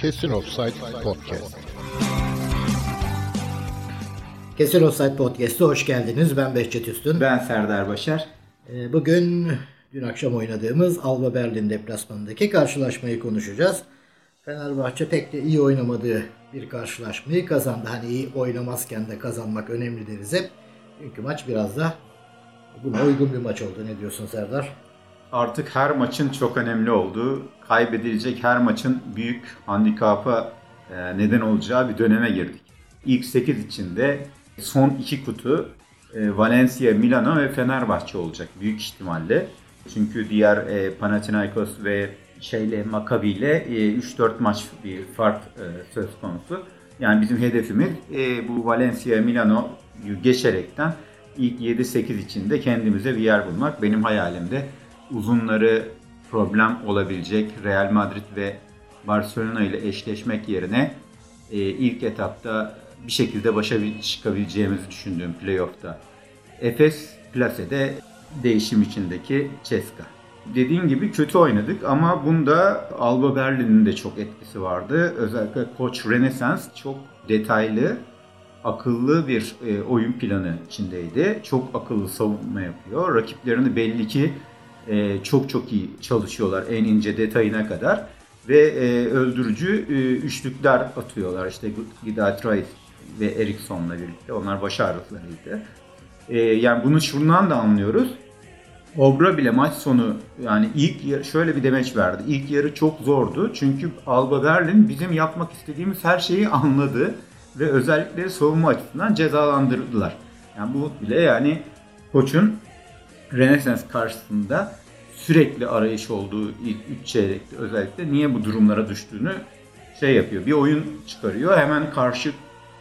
Kesin Offside Podcast. Kesin Offside Podcast'a hoş geldiniz. Ben Behçet Üstün. Ben Serdar Başar. Ee, Bugün dün akşam oynadığımız Alba Berlin deplasmanındaki karşılaşmayı konuşacağız. Fenerbahçe pek de iyi oynamadığı bir karşılaşmayı kazandı. Hani iyi oynamazken de kazanmak önemli deriz hep. Çünkü maç biraz da buna uygun bir maç oldu. Ne diyorsun Serdar? Artık her maçın çok önemli olduğu, kaybedilecek her maçın büyük handikapa e, neden olacağı bir döneme girdik. İlk 8 içinde son iki kutu e, Valencia, Milano ve Fenerbahçe olacak büyük ihtimalle. Çünkü diğer e, Panathinaikos ve şeyle Maccabi ile e, 3-4 maç bir fark söz konusu. Yani bizim hedefimiz bu Valencia, Milano'yu geçerekten ilk 7-8 içinde kendimize bir yer bulmak. Benim hayalimde uzunları problem olabilecek Real Madrid ve Barcelona ile eşleşmek yerine e, ilk etapta bir şekilde başa çıkabileceğimizi düşündüğüm playoff'ta. Efes Plase'de değişim içindeki Ceska. Dediğim gibi kötü oynadık ama bunda Alba Berlin'in de çok etkisi vardı. Özellikle koç Renaissance çok detaylı, akıllı bir e, oyun planı içindeydi. Çok akıllı savunma yapıyor. Rakiplerini belli ki e, çok çok iyi çalışıyorlar en ince detayına kadar. Ve e, öldürücü e, üçlükler atıyorlar. İşte Rice ve Ericsson'la birlikte. Onlar baş. E, yani bunu şundan da anlıyoruz. Obra bile maç sonu yani ilk şöyle bir demeç verdi. İlk yarı çok zordu. Çünkü Alba Berlin bizim yapmak istediğimiz her şeyi anladı ve özellikleri savunma açısından cezalandırdılar. Yani bu bile yani koçun Renaissance karşısında sürekli arayış olduğu ilk 3 çeyrekte özellikle niye bu durumlara düştüğünü şey yapıyor. Bir oyun çıkarıyor. Hemen karşı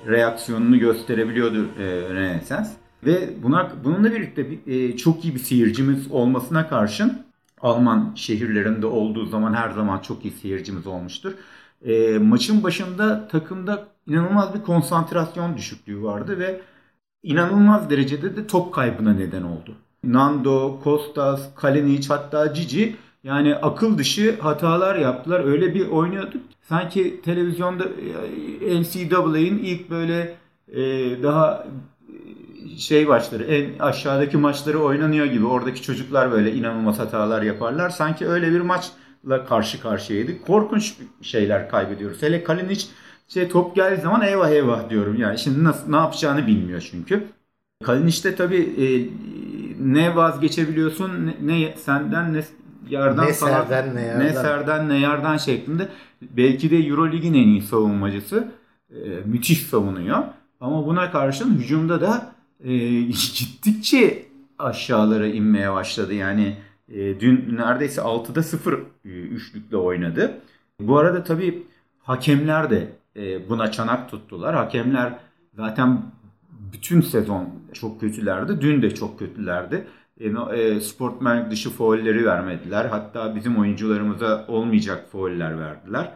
reaksiyonunu gösterebiliyordu e, Renaissance. Ve buna bununla birlikte bir, e, çok iyi bir seyircimiz olmasına karşın Alman şehirlerinde olduğu zaman her zaman çok iyi seyircimiz olmuştur. E, maçın başında takımda inanılmaz bir konsantrasyon düşüklüğü vardı ve inanılmaz derecede de top kaybına neden oldu. Nando, Kostas, Kalinic hatta Cici yani akıl dışı hatalar yaptılar. Öyle bir oynuyorduk. Sanki televizyonda e, NCAA'nin ilk böyle e, daha şey maçları, en aşağıdaki maçları oynanıyor gibi. Oradaki çocuklar böyle inanılmaz hatalar yaparlar. Sanki öyle bir maçla karşı karşıyaydık. Korkunç şeyler kaybediyoruz. Hele Kalinic şey top geldiği zaman eyvah eyvah diyorum. Yani şimdi nasıl ne yapacağını bilmiyor çünkü. Kalinic'te tabii e, ne vazgeçebiliyorsun ne, ne senden ne yardan ne falan, serden ne yardan. ne serden ne yardan şeklinde belki de Eurolig'in en iyi savunmacısı e, müthiş savunuyor. Ama buna karşın hücumda da e, gittikçe aşağılara inmeye başladı. Yani e, dün neredeyse 6'da 0 e, üçlükle oynadı. Bu arada tabii hakemler de e, buna çanak tuttular. Hakemler zaten bütün sezon çok kötülerdi. Dün de çok kötülerdi. E, sportmen dışı faulleri vermediler. Hatta bizim oyuncularımıza olmayacak fauller verdiler.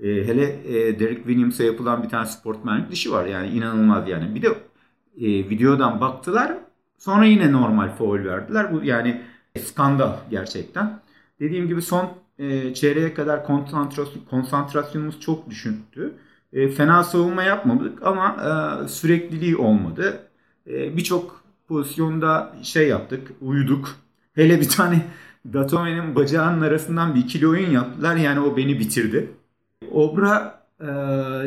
E, hele e, Derek Williams'a yapılan bir tane sportmenlik dışı var. Yani inanılmaz yani. Bir de e, videodan baktılar. Sonra yine normal faul verdiler. Bu yani skandal gerçekten. Dediğim gibi son e, çeyreğe kadar konsantrasyon, konsantrasyonumuz çok düşüktü. E, fena savunma yapmadık ama e, sürekliliği olmadı. E, Birçok pozisyonda şey yaptık, uyuduk. Hele bir tane Datome'nin bacağının arasından bir ikili oyun yaptılar. Yani o beni bitirdi. Obra e,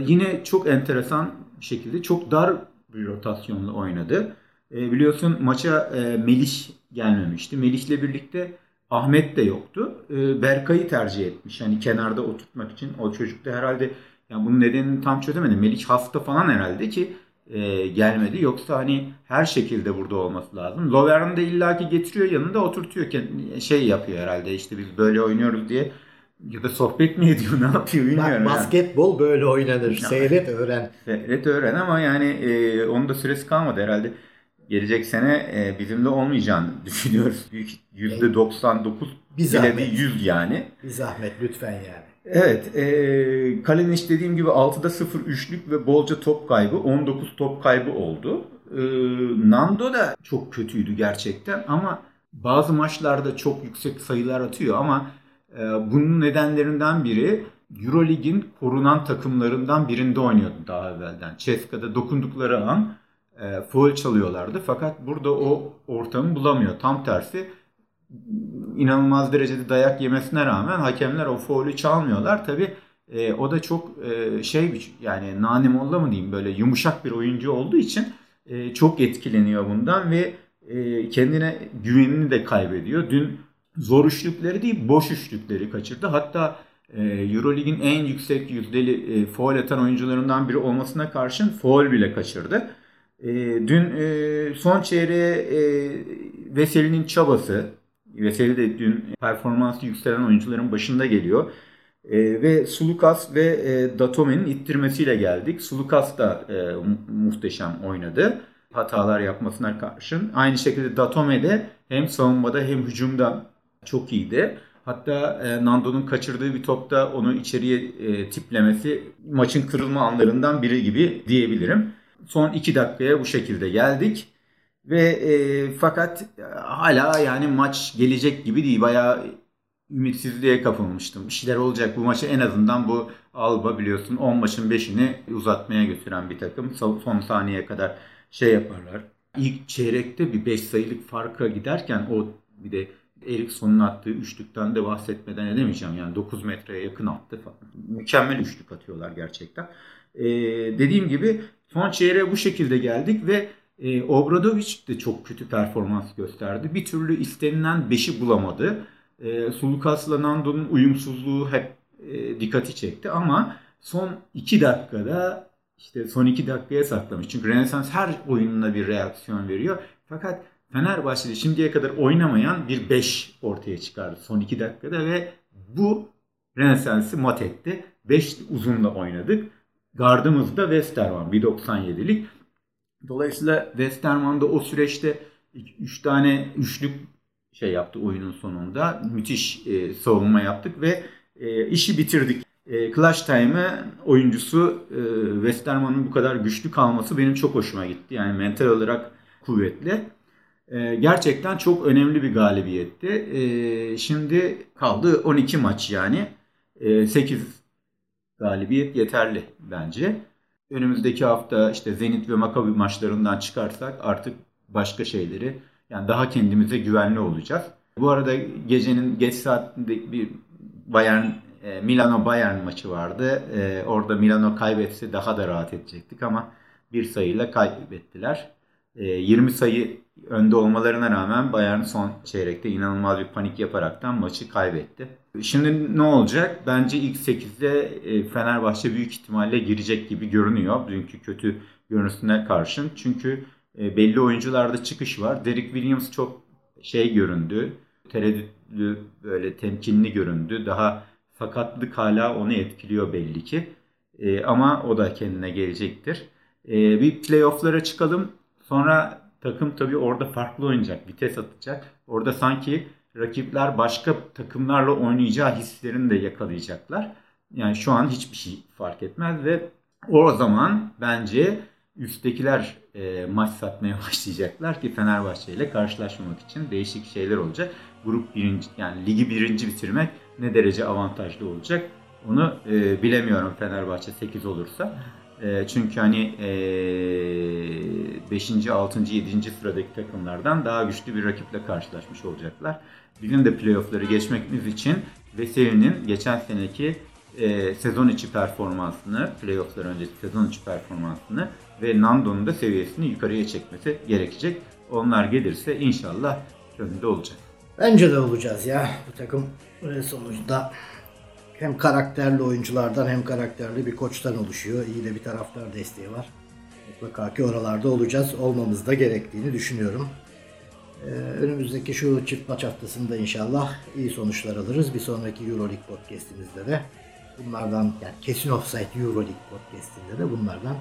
yine çok enteresan şekilde çok dar bir rotasyonla oynadı. E, biliyorsun maça e, Melih gelmemişti. Melih'le birlikte Ahmet de yoktu. E, Berkay'ı tercih etmiş. Hani kenarda oturtmak için. O çocuk da herhalde yani bunun nedenini tam çözemedim. Melih hasta falan herhalde ki e, gelmedi. Yoksa hani her şekilde burada olması lazım. Lovern de illaki getiriyor yanında oturtuyor. Şey yapıyor herhalde işte biz böyle oynuyoruz diye ya da sohbet mi ediyor ne yapıyor bilmiyorum. Bak, basketbol böyle oynanır. Yani. Seyret öğren. Seyret öğren ama yani e, onun da süresi kalmadı herhalde. Gelecek sene e, bizimle olmayacağını düşünüyoruz. Büyük %99 bir bile 100 yani. Bir zahmet lütfen yani. Evet. E, Kalinic dediğim gibi 6'da 0 üçlük ve bolca top kaybı. 19 top kaybı oldu. E, Nando da çok kötüydü gerçekten ama bazı maçlarda çok yüksek sayılar atıyor ama e, bunun nedenlerinden biri Eurolig'in korunan takımlarından birinde oynuyordu daha evvelden. Ceska'da dokundukları an e, foul çalıyorlardı. Fakat burada o ortamı bulamıyor. Tam tersi inanılmaz derecede dayak yemesine rağmen hakemler o faulü çalmıyorlar. Tabi e, o da çok e, şey yani Nani Molla mı diyeyim böyle yumuşak bir oyuncu olduğu için e, çok etkileniyor bundan ve e, kendine güvenini de kaybediyor. Dün zor üçlükleri değil boş üçlükleri kaçırdı. Hatta e, Eurolig'in en yüksek yüzdeli e, foul atan oyuncularından biri olmasına karşın foul bile kaçırdı. E, dün e, son çeyreğe e, Veseli'nin çabası, Veseli de dün performansı yükselen oyuncuların başında geliyor. E, ve Sulukas ve e, Datome'nin ittirmesiyle geldik. Sulukas da e, muhteşem oynadı. Hatalar yapmasına karşın. Aynı şekilde Datome de hem savunmada hem hücumda çok iyiydi. Hatta e, Nando'nun kaçırdığı bir topta onu içeriye e, tiplemesi maçın kırılma anlarından biri gibi diyebilirim. Son iki dakikaya bu şekilde geldik. Ve e, fakat e, hala yani maç gelecek gibi değil. Bayağı ümitsizliğe kapılmıştım. Bir şeyler olacak bu maçı en azından bu Alba biliyorsun 10 maçın 5'ini uzatmaya götüren bir takım. Son saniyeye kadar şey yaparlar. İlk çeyrekte bir 5 sayılık farka giderken o bir de Eriksson'un attığı üçlükten de bahsetmeden edemeyeceğim. Yani 9 metreye yakın attı falan. Mükemmel üçlük atıyorlar gerçekten. Ee, dediğim gibi son çeyreğe bu şekilde geldik ve e, Obradovic de çok kötü performans gösterdi. Bir türlü istenilen 5'i bulamadı. E, Sulukas'la Nando'nun uyumsuzluğu hep e, dikkati çekti ama son 2 dakikada işte son 2 dakikaya saklamış. Çünkü Renaissance her oyununa bir reaksiyon veriyor. Fakat Fenerbahçe'de şimdiye kadar oynamayan bir 5 ortaya çıkardı son 2 dakikada ve bu Renaissance'ı mat etti. 5 uzunla oynadık. Gardımız da Westerman 1.97'lik. Dolayısıyla Westerman da o süreçte 3 tane üçlük şey yaptı oyunun sonunda. Müthiş e, savunma yaptık ve e, işi bitirdik. E, Clash Time'ı oyuncusu e, Westerman'ın bu kadar güçlü kalması benim çok hoşuma gitti. Yani mental olarak kuvvetli. E, gerçekten çok önemli bir galibiyetti. E, şimdi kaldı 12 maç yani. E, 8 galibiyet yeterli bence. Önümüzdeki hafta işte Zenit ve Maccabi maçlarından çıkarsak artık başka şeyleri yani daha kendimize güvenli olacağız. Bu arada gecenin geç saatinde bir Bayern e, Milano Bayern maçı vardı. E, orada Milano kaybetse daha da rahat edecektik ama bir sayıyla kaybettiler. 20 e, sayı önde olmalarına rağmen Bayern son çeyrekte inanılmaz bir panik yaparaktan maçı kaybetti. Şimdi ne olacak? Bence ilk 8'de Fenerbahçe büyük ihtimalle girecek gibi görünüyor. Dünkü kötü görüntüsüne karşın. Çünkü belli oyuncularda çıkış var. Derek Williams çok şey göründü. Tereddütlü, böyle temkinli göründü. Daha sakatlık hala onu etkiliyor belli ki. ama o da kendine gelecektir. bir playoff'lara çıkalım. Sonra takım tabii orada farklı oynayacak, vites atacak. Orada sanki rakipler başka takımlarla oynayacağı hislerini de yakalayacaklar. Yani şu an hiçbir şey fark etmez ve o zaman bence üsttekiler e, maç satmaya başlayacaklar ki Fenerbahçe ile karşılaşmamak için değişik şeyler olacak. Grup birinci yani ligi birinci bitirmek ne derece avantajlı olacak onu e, bilemiyorum Fenerbahçe 8 olursa. E, çünkü hani e, 5. 6. 7. sıradaki takımlardan daha güçlü bir rakiple karşılaşmış olacaklar. Bizim de playoffları geçmemiz için Veseli'nin geçen seneki e, sezon içi performansını, playofflar öncesi sezon içi performansını ve Nando'nun da seviyesini yukarıya çekmesi gerekecek. Onlar gelirse inşallah önünde olacak. Bence de olacağız ya. Bu takım sonuçta hem karakterli oyunculardan hem karakterli bir koçtan oluşuyor. İyi de bir taraftar desteği var. Mutlaka ki oralarda olacağız. Olmamız da gerektiğini düşünüyorum. Ee, önümüzdeki şu çift maç haftasında inşallah iyi sonuçlar alırız. Bir sonraki Euroleague podcastimizde de bunlardan yani kesin offside Euroleague podcastinde de bunlardan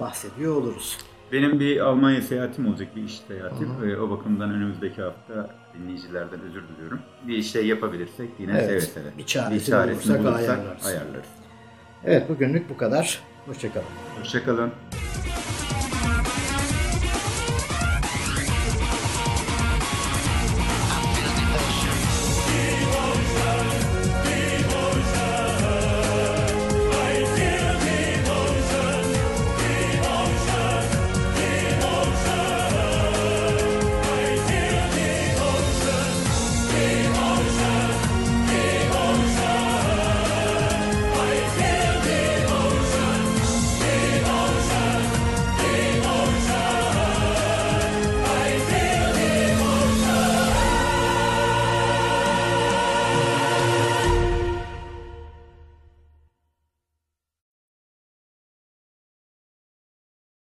bahsediyor oluruz. Benim bir Almanya seyahatim olacak, bir iş seyahatim. Hı. O bakımdan önümüzdeki hafta dinleyicilerden özür diliyorum. Bir şey yapabilirsek yine evet, seve seve. Bir çaresini, bir çaresini bulursak, bulursak ayarlarız. ayarlarız. Evet bugünlük bu kadar. Hoşçakalın. Hoşçakalın.